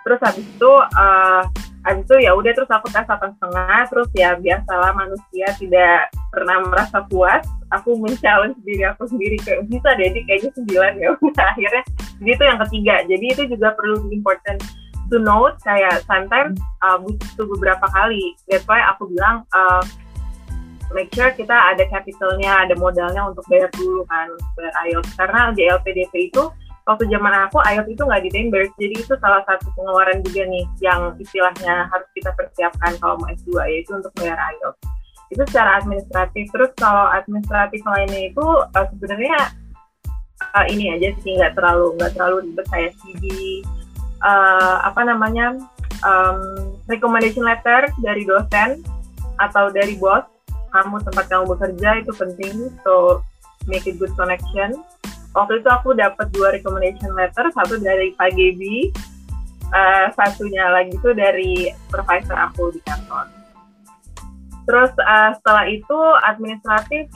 terus habis itu uh, habis itu ya udah terus aku tes satu setengah terus ya biasalah manusia tidak pernah merasa puas aku mencalon diri aku sendiri kayak bisa deh jadi kayaknya sembilan ya. [LAUGHS] Udah akhirnya jadi itu yang ketiga. Jadi itu juga perlu important to note kayak sometimes uh, butuh beberapa kali. That's why aku bilang uh, make sure kita ada capitalnya ada modalnya untuk bayar dulu kan bayar IELTS. Karena di LPDP itu waktu zaman aku IELTS itu nggak di jadi itu salah satu pengeluaran juga nih yang istilahnya harus kita persiapkan kalau mau S2 yaitu untuk bayar IELTS. Itu secara administratif. Terus kalau administratif lainnya itu uh, sebenarnya uh, ini aja sih nggak terlalu nggak terlalu ribet. Kayak CV uh, apa namanya um, recommendation letter dari dosen atau dari bos kamu tempat kamu bekerja itu penting so make it good connection. Waktu itu aku dapat dua recommendation letter satu dari Pak uh, satunya lagi itu dari supervisor aku di kantor. Terus uh, setelah itu administratif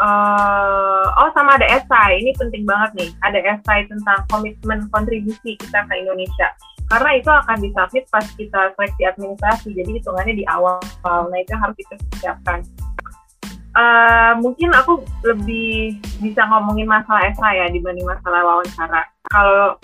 uh, oh sama ada esai. Ini penting banget nih. Ada esai tentang komitmen kontribusi kita ke Indonesia karena itu akan disubmit pas kita seleksi administrasi jadi hitungannya di awal nah itu harus kita siapkan uh, mungkin aku lebih bisa ngomongin masalah esai ya dibanding masalah wawancara. Kalau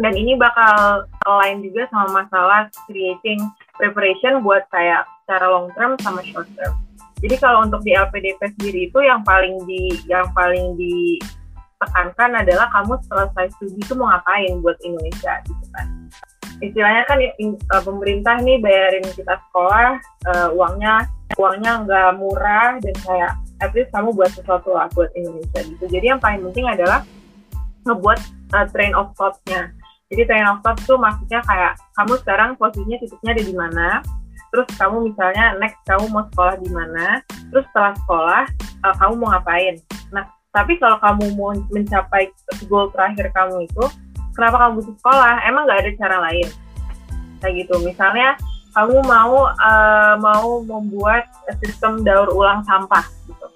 dan ini bakal lain juga sama masalah creating preparation buat kayak secara long term sama short term. Jadi kalau untuk di LPDP sendiri itu yang paling di yang paling ditekankan adalah kamu selesai studi itu mau ngapain buat Indonesia gitu kan. Istilahnya kan uh, pemerintah nih bayarin kita sekolah, uh, uangnya uangnya nggak murah dan kayak at least kamu buat sesuatu lah buat Indonesia gitu. Jadi yang paling penting adalah ngebuat uh, train of thought-nya. Jadi train of thought tuh maksudnya kayak kamu sekarang posisinya titiknya ada di mana terus kamu misalnya next kamu mau sekolah di mana terus setelah sekolah uh, kamu mau ngapain. Nah tapi kalau kamu mau mencapai goal terakhir kamu itu kenapa kamu butuh sekolah emang nggak ada cara lain kayak gitu misalnya kamu mau uh, mau membuat sistem daur ulang sampah gitu.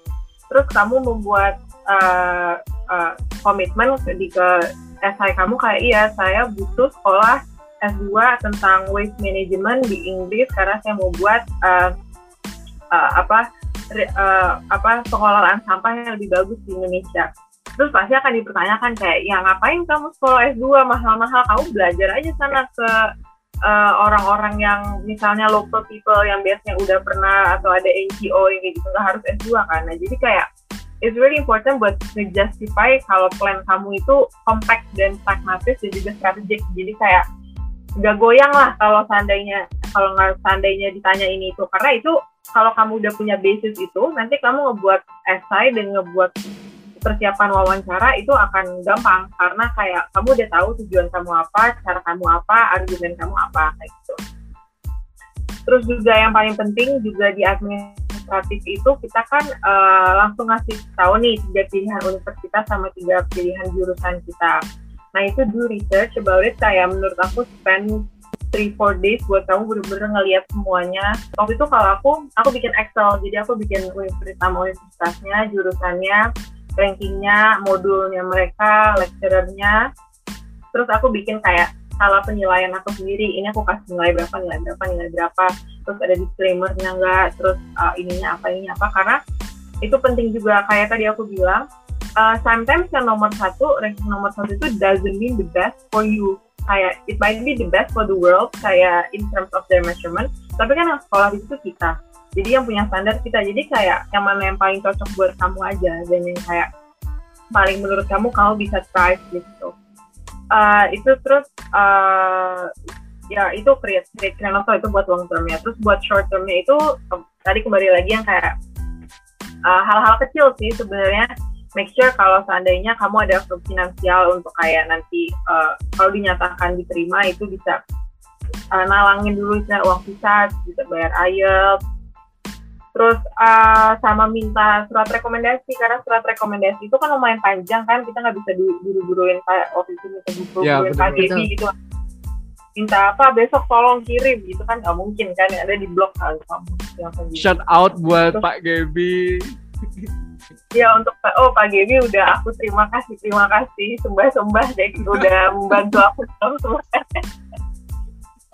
Terus kamu membuat uh, uh, komitmen di ke SI kamu kayak iya saya butuh sekolah S2 tentang waste management di Inggris karena saya mau buat uh, uh, apa uh, apa pengelolaan sampah yang lebih bagus di Indonesia. Terus pasti akan dipertanyakan kayak, ya ngapain kamu sekolah S2 mahal-mahal, kamu belajar aja sana ke orang-orang uh, yang misalnya local people yang biasanya udah pernah atau ada NGO yang gitu, nggak harus S2 kan. Nah jadi kayak it's really important buat justify kalau plan kamu itu compact dan pragmatis dan juga strategik. Jadi kayak nggak goyang lah kalau seandainya kalau nggak seandainya ditanya ini itu karena itu kalau kamu udah punya basis itu nanti kamu ngebuat essay dan ngebuat persiapan wawancara itu akan gampang karena kayak kamu udah tahu tujuan kamu apa, cara kamu apa, argumen kamu apa kayak gitu. Terus juga yang paling penting juga di administratif itu kita kan uh, langsung ngasih tahu nih tiga pilihan universitas sama tiga pilihan jurusan kita. Nah itu do research about it kayak menurut aku spend three four days buat kamu bener-bener ngeliat semuanya. Waktu itu kalau aku aku bikin Excel, jadi aku bikin universitas sama universitasnya, jurusannya, rankingnya, modulnya mereka, lecturernya. Terus aku bikin kayak salah penilaian aku sendiri. Ini aku kasih nilai berapa, nilai berapa, nilai berapa. Terus ada disclaimernya enggak, terus uh, ininya apa, ininya apa. Karena itu penting juga kayak tadi aku bilang, uh, sometimes yang nomor satu, ranking nomor satu itu doesn't mean the best for you. Kayak it might be the best for the world, kayak in terms of their measurement. Tapi kan yang sekolah itu kita jadi yang punya standar kita. Jadi kayak yang mana yang paling cocok buat kamu aja. Dan yang kayak paling menurut kamu kamu bisa thrive gitu. Uh, itu terus uh, ya itu create create also itu buat long termnya. Terus buat short termnya itu tadi kembali lagi yang kayak uh, hal-hal uh, kecil sih sebenarnya. Make sure kalau seandainya kamu ada finansial untuk kayak nanti uh, kalau dinyatakan diterima itu bisa uh, nalangin dulu uang visa bisa bayar IELTS terus uh, sama minta surat rekomendasi karena surat rekomendasi itu kan lumayan panjang kan kita nggak bisa buru-buruin kayak waktu itu minta buru-buruin ya, KGB gitu. Minta apa besok tolong kirim gitu kan nggak mungkin kan ada di blog kan gitu. shout out buat terus, Pak Gebi [LAUGHS] ya untuk Pak oh Pak Gebi udah aku terima kasih terima kasih sembah sembah deh udah membantu aku semua [LAUGHS]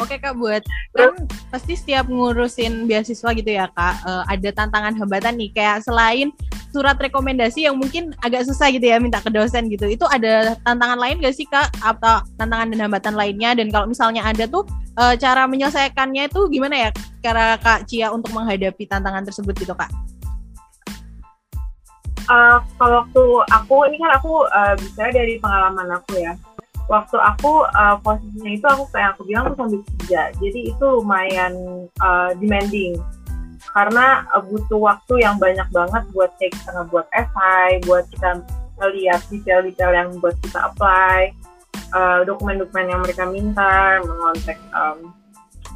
Oke kak, buat kan pasti setiap ngurusin beasiswa gitu ya kak, uh, ada tantangan hambatan nih. Kayak selain surat rekomendasi yang mungkin agak susah gitu ya minta ke dosen gitu, itu ada tantangan lain gak sih kak? Atau tantangan dan hambatan lainnya? Dan kalau misalnya ada tuh uh, cara menyelesaikannya itu gimana ya cara kak Cia untuk menghadapi tantangan tersebut gitu kak? Uh, kalau waktu aku ini kan aku uh, bicara dari pengalaman aku ya waktu aku uh, posisinya itu aku kayak aku bilang aku sambil kerja. Jadi itu lumayan uh, demanding. Karena uh, butuh waktu yang banyak banget buat cek kita buat essay buat kita melihat detail-detail yang buat kita apply dokumen-dokumen uh, yang mereka minta mengontak um,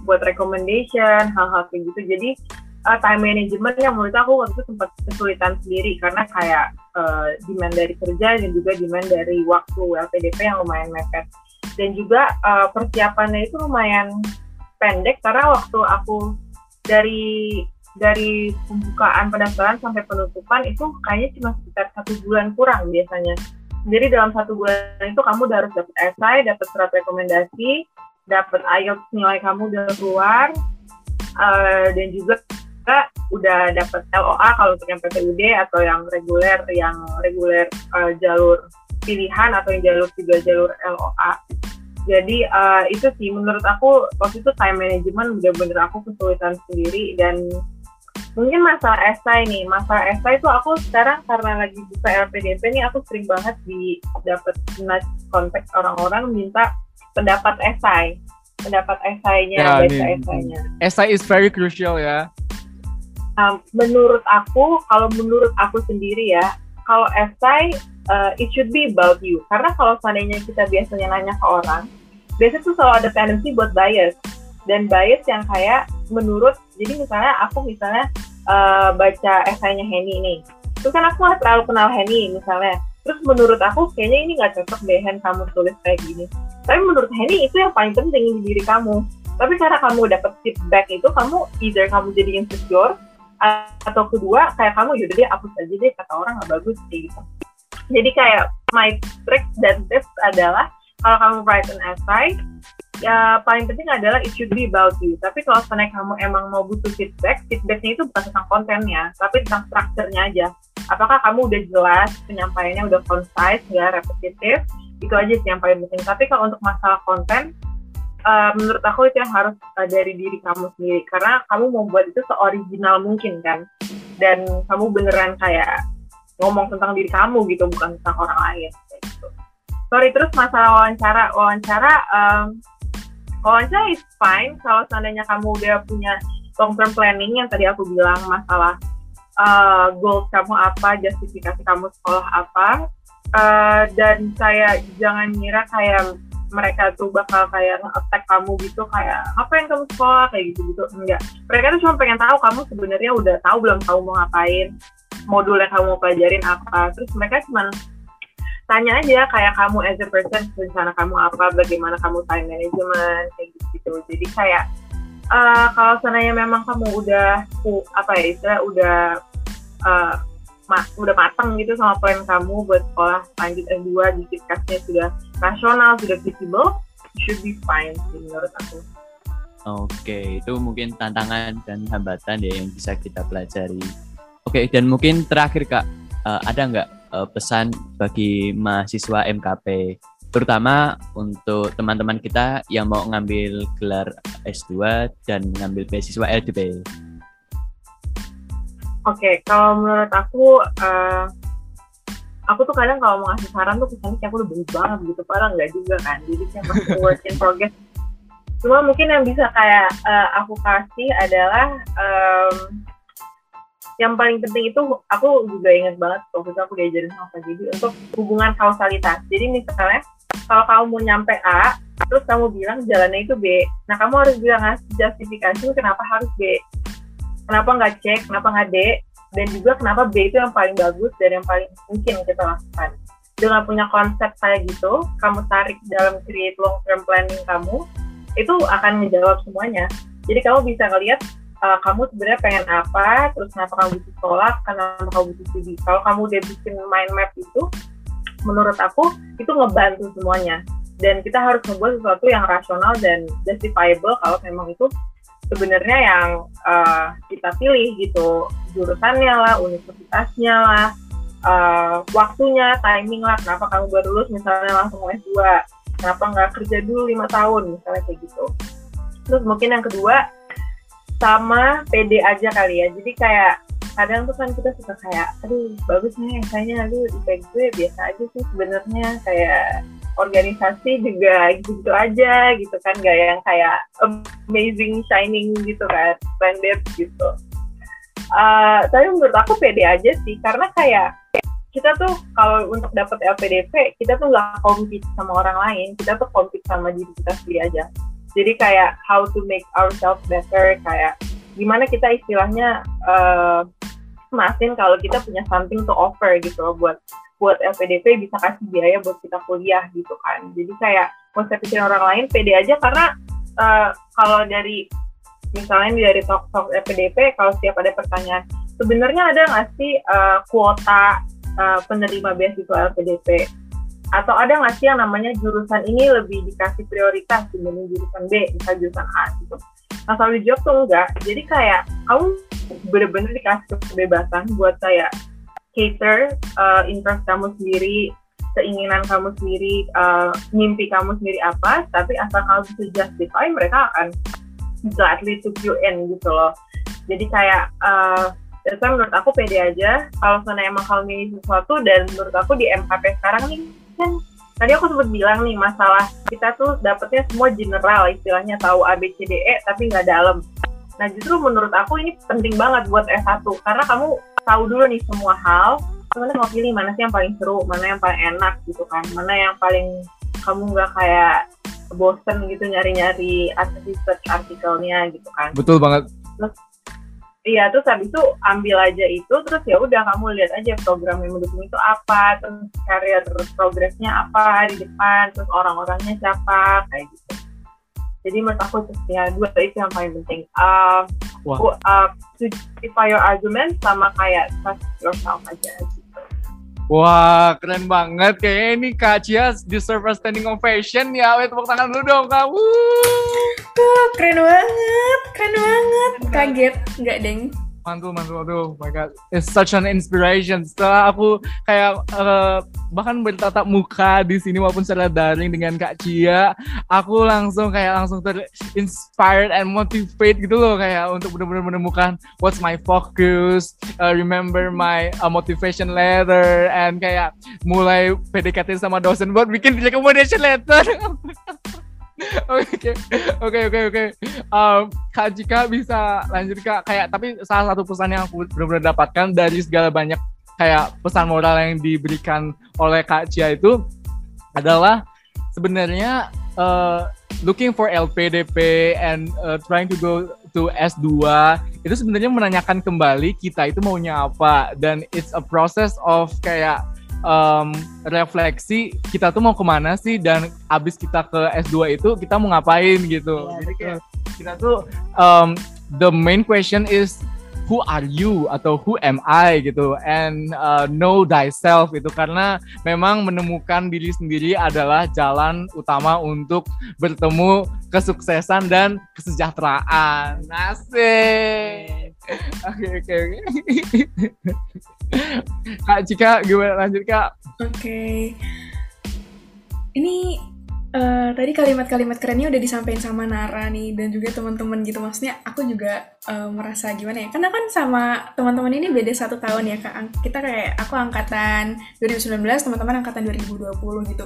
buat recommendation hal-hal kayak gitu. Jadi uh, time management yang menurut aku waktu itu sempat kesulitan sendiri karena kayak uh, demand dari kerja dan juga demand dari waktu LPDP yang lumayan mepet dan juga uh, persiapannya itu lumayan pendek karena waktu aku dari dari pembukaan pendaftaran sampai penutupan itu kayaknya cuma sekitar satu bulan kurang biasanya. Jadi dalam satu bulan itu kamu udah harus dapat esai, dapat surat rekomendasi, dapat IELTS nilai kamu udah keluar, uh, dan juga udah dapat LOA kalau untuk yang PPUD atau yang reguler yang reguler uh, jalur pilihan atau yang jalur tiga jalur LOA. Jadi uh, itu sih menurut aku waktu itu time management bener-bener aku kesulitan sendiri dan mungkin masalah esai nih. Masalah esai itu aku sekarang karena lagi buka LPDP nih aku sering banget di dapat konteks orang-orang minta pendapat esai pendapat esainya ya, baca esainya esai is very crucial ya um, menurut aku kalau menurut aku sendiri ya kalau essay uh, it should be about you. Karena kalau seandainya kita biasanya nanya ke orang biasanya tuh selalu ada tendency buat bias. Dan bias yang kayak menurut jadi misalnya aku misalnya uh, baca esainya Henny nih. Terus kan aku nggak terlalu kenal Henny misalnya. Terus menurut aku kayaknya ini nggak cocok deh Hen kamu tulis kayak gini. Tapi menurut Henny itu yang paling penting di diri kamu. Tapi cara kamu dapet feedback itu kamu either kamu jadi insecure atau kedua kayak kamu yaudah deh hapus aja deh kata orang nggak bagus kayak gitu. Jadi kayak my trick dan tips adalah kalau kamu write an essay ya paling penting adalah it should be about you. Tapi kalau sebenarnya kamu emang mau butuh feedback feedbacknya itu bukan tentang kontennya tapi tentang strukturnya aja. Apakah kamu udah jelas penyampaiannya udah concise nggak repetitif? Itu aja sih yang paling penting. Tapi kalau untuk masalah konten uh, menurut aku itu yang harus uh, dari diri kamu sendiri. Karena kamu mau buat itu seoriginal mungkin kan. Dan kamu beneran kayak ngomong tentang diri kamu gitu bukan tentang orang lain gitu. sorry terus masalah wawancara. Wawancara um, wawancara is fine kalau seandainya kamu udah punya long term planning yang tadi aku bilang masalah uh, goals kamu apa justifikasi kamu sekolah apa. Uh, dan saya jangan ngira kayak mereka tuh bakal kayak nge-attack kamu gitu kayak apa yang kamu sekolah kayak gitu gitu enggak. Mereka tuh cuma pengen tahu kamu sebenarnya udah tahu belum kamu mau ngapain modul yang kamu pelajarin apa. Terus mereka cuma tanya aja kayak kamu as a person rencana kamu apa bagaimana kamu time management kayak gitu, gitu. jadi kayak uh, kalau seandainya memang kamu udah apa ya istilah udah uh, ma udah matang gitu sama plan kamu buat sekolah lanjut S2 justifikasinya sudah rasional sudah visible should be fine sih menurut aku Oke, itu mungkin tantangan dan hambatan ya yang bisa kita pelajari. Oke, dan mungkin terakhir Kak, uh, ada nggak uh, pesan bagi mahasiswa MKP, terutama untuk teman-teman kita yang mau ngambil gelar S2 dan ngambil beasiswa LDP? Oke, okay, kalau menurut aku, uh, aku tuh kadang kalau mau ngasih saran tuh kesannya kayak aku udah banget gitu, padahal nggak juga kan. Jadi kayak masih [LAUGHS] work in progress. Cuma mungkin yang bisa kayak uh, aku kasih adalah um, yang paling penting itu aku juga ingat banget waktu itu aku diajarin sama Pak Jadi untuk hubungan kausalitas. Jadi misalnya kalau kamu mau nyampe A, terus kamu bilang jalannya itu B. Nah kamu harus bilang ngasih justifikasi kenapa harus B kenapa nggak cek kenapa nggak D dan juga kenapa B itu yang paling bagus dan yang paling mungkin kita lakukan. Dengan punya konsep kayak gitu kamu tarik dalam create long term planning kamu itu akan menjawab semuanya. Jadi kamu bisa ngelihat uh, kamu sebenarnya pengen apa terus kenapa kamu butuh sekolah kenapa kamu butuh studi. Kalau kamu udah bikin mind map itu menurut aku itu ngebantu semuanya. Dan kita harus membuat sesuatu yang rasional dan justifiable kalau memang itu sebenarnya yang uh, kita pilih gitu. Jurusannya lah universitasnya lah uh, waktunya timing lah kenapa kamu baru lulus misalnya langsung S2 kenapa nggak kerja dulu lima tahun misalnya kayak gitu. Terus mungkin yang kedua sama PD aja kali ya. Jadi kayak kadang tuh kan kita suka kayak aduh bagus nih kayaknya aduh IPK gue biasa aja sih sebenarnya. Kayak organisasi juga gitu aja gitu kan gak yang kayak amazing shining gitu kan splendid gitu. Uh, tapi menurut aku pede aja sih karena kayak kita tuh kalau untuk dapat LPDP kita tuh nggak compete sama orang lain kita tuh compete sama diri kita sendiri aja. Jadi kayak how to make ourselves better kayak gimana kita istilahnya uh, masin kalau kita punya something to offer gitu loh buat buat LPDP bisa kasih biaya buat kita kuliah gitu kan. Jadi kayak pikir orang lain pede aja karena uh, kalau dari misalnya dari talk talk LPDP kalau setiap ada pertanyaan sebenarnya ada nggak sih uh, kuota uh, penerima beasiswa LPDP atau ada nggak sih yang namanya jurusan ini lebih dikasih prioritas dibanding jurusan B misalnya jurusan A gitu nah selalu dijawab tuh enggak. Jadi kayak kamu bener-bener dikasih kebebasan buat saya cater uh, interest kamu sendiri keinginan kamu sendiri uh, mimpi kamu sendiri apa tapi asal kamu bisa justify mereka akan gladly to you in gitu loh. Jadi kayak uh, dasar menurut aku pede aja kalau sana emang kamu milih sesuatu dan menurut aku di MKP sekarang nih kan tadi aku sempat bilang nih masalah kita tuh dapetnya semua general istilahnya tahu A B C D E tapi nggak dalam. Nah justru menurut aku ini penting banget buat S1 karena kamu tahu dulu nih semua hal sebenarnya mau pilih mana sih yang paling seru mana yang paling enak gitu kan mana yang paling kamu nggak kayak bosen gitu nyari-nyari research artikelnya gitu kan. Betul banget. Terus iya terus habis itu ambil aja itu terus ya udah kamu lihat aja program yang mendukung itu apa terus karir progresnya apa di depan terus orang-orangnya siapa kayak gitu. Jadi menurut aku ya dua itu yang paling penting. Uh, uh, to justify your argument sama kayak trust yourself aja Wah, keren banget. Kayaknya ini Kak Cia deserve a standing ovation ya. Wait, tepuk tangan dulu dong, Kak. Wuh. Wah, keren banget, keren banget. Kaget, nggak deng. Mantul, mantul, aduh, my god, it's such an inspiration. Setelah aku kayak eh, bahkan bertatap muka di sini maupun secara daring dengan Kak Cia, aku langsung kayak langsung terinspired and motivate gitu loh kayak untuk benar-benar menemukan what's my focus, uh, remember my uh, motivation letter, and kayak mulai PDKT sama dosen buat bikin recommendation letter. [LAUGHS] Oke, oke, oke, oke. Kak Jika bisa lanjut Kak. Kayak tapi salah satu pesan yang aku benar-benar dapatkan dari segala banyak kayak pesan moral yang diberikan oleh Kak Cia itu adalah sebenarnya uh, looking for LPDP and uh, trying to go to S2 itu sebenarnya menanyakan kembali kita itu maunya apa dan it's a process of kayak um, refleksi kita tuh mau ke mana sih dan abis kita ke S2 itu kita mau ngapain gitu. Iya, Jadi kayak kita tuh um, the main question is who are you atau who am I gitu and uh, know thyself itu karena memang menemukan diri sendiri adalah jalan utama untuk bertemu kesuksesan dan kesejahteraan. Asik. Oke oke oke. Kak Cika gimana lanjut Kak? Oke. Ini eh, tadi kalimat-kalimat kerennya udah disampaikan sama Nara nih dan juga teman-teman gitu. Maksudnya aku juga eh, merasa gimana ya? Karena kan sama teman-teman ini beda satu tahun ya kak. Kita kayak aku angkatan 2019, teman-teman angkatan 2020 gitu.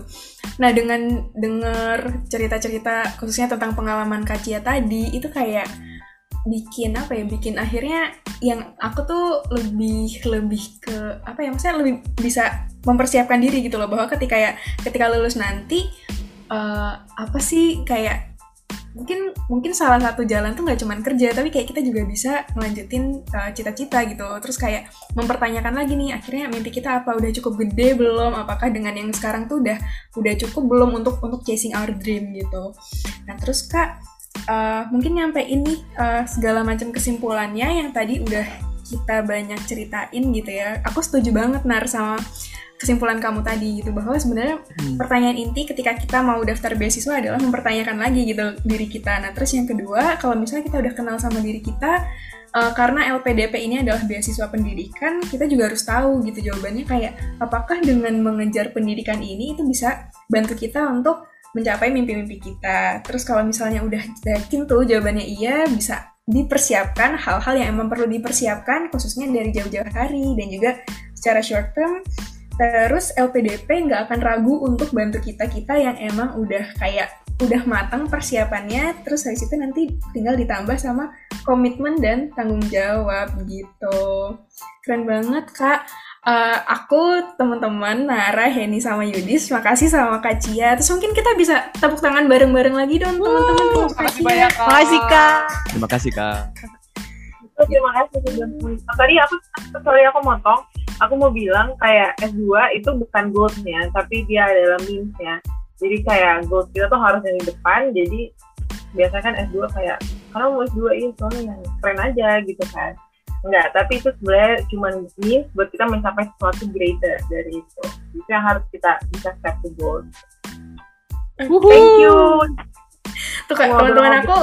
Nah dengan denger cerita-cerita khususnya tentang pengalaman Kak Cia tadi itu kayak bikin apa ya? Bikin akhirnya yang aku tuh lebih lebih ke apa ya? Maksudnya lebih bisa mempersiapkan diri gitu loh bahwa ketika ya ketika lulus nanti eh, apa sih kayak mungkin mungkin salah satu jalan tuh nggak cuman kerja tapi kayak kita juga bisa ngelanjutin eh, cita-cita gitu. Terus kayak mempertanyakan lagi nih akhirnya mimpi kita apa? Udah cukup gede belum? Apakah dengan yang sekarang tuh udah udah cukup belum untuk untuk chasing our dream gitu? Nah terus kak eh, mungkin nyampe ini eh, segala macam kesimpulannya yang tadi udah kita banyak ceritain gitu ya. Aku setuju banget nar sama kesimpulan kamu tadi gitu bahwa sebenarnya Hmm. pertanyaan inti ketika kita mau daftar beasiswa adalah mempertanyakan lagi gitu diri kita. Nah terus yang kedua kalau misalnya kita udah kenal sama diri kita eh, karena LPDP ini adalah beasiswa pendidikan kita juga harus tahu gitu jawabannya kayak apakah dengan mengejar pendidikan ini itu bisa bantu kita untuk mencapai mimpi-mimpi kita. Terus kalau misalnya udah yakin tuh jawabannya iya bisa dipersiapkan hal-hal yang emang perlu dipersiapkan khususnya dari jauh-jauh hari dan juga secara short term Terus LPDP nggak akan ragu untuk bantu kita-kita yang emang udah kayak udah matang persiapannya, terus habis itu nanti tinggal ditambah sama komitmen dan tanggung jawab gitu. Keren banget kak. Eh, aku teman-teman Nara, Heni sama Yudis, makasih sama Kak Cia. Terus mungkin kita bisa tepuk tangan bareng-bareng lagi dong teman-teman. untuk Kak Makasih Cia. banyak Kak. Makasih Kak. Terima kasih Kak. Oh, terima kasih sudah mengundang. Tadi aku sorry aku motong. Aku mau bilang kayak S2 itu bukan goalsnya, tapi dia adalah means-nya. Jadi kayak goals kita tuh harus yang di depan. Jadi biasanya kan S2 kayak karena mau S2 ini soalnya yang keren aja gitu kan. Enggak, tapi itu sebenarnya cuma means buat kita mencapai sesuatu greater dari itu. Itu yang harus kita bisa set to goals. Thank you. Tuh Ngobrol- teman-teman aku,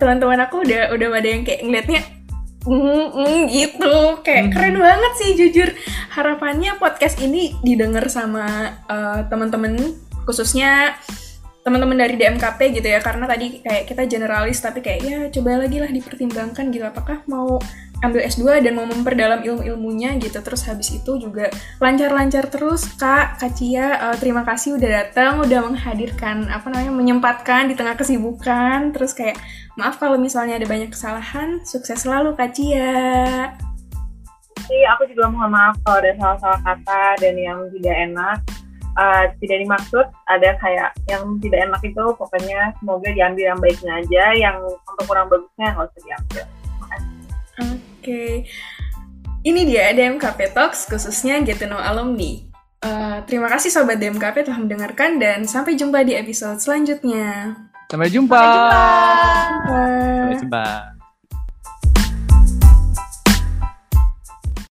teman-teman aku udah udah ada yang kayak ngeliatnya mm, mm, gitu, kayak Mhm. keren banget sih jujur. Harapannya podcast ini didengar sama eh, teman-teman, khususnya teman-teman dari DMKP gitu ya, karena tadi kayak kita generalis tapi kayak ya coba lagi lah dipertimbangkan gitu, apakah mau ambil S2 dan mau memperdalam ilmu-ilmunya gitu. Terus habis itu juga lancar-lancar terus Kak, Kak Cia, eh, terima kasih udah datang, udah menghadirkan apa namanya menyempatkan di tengah kesibukan. Terus kayak maaf kalau misalnya ada banyak kesalahan. Sukses selalu Kak Cia. Jadi aku juga mohon maaf kalau ada salah-salah kata dan yang tidak enak. Eh, tidak dimaksud ada kayak yang tidak enak itu pokoknya semoga diambil yang baiknya aja yang untuk kurang bagusnya nggak usah diambil. Oke. Ini dia DMKP Talks khususnya Get to Know Alumni. Eh, terima kasih Sobat DMKP telah mendengarkan dan sampai jumpa di episode selanjutnya. Sampai jumpa. Sampai jumpa. Sampai jumpa.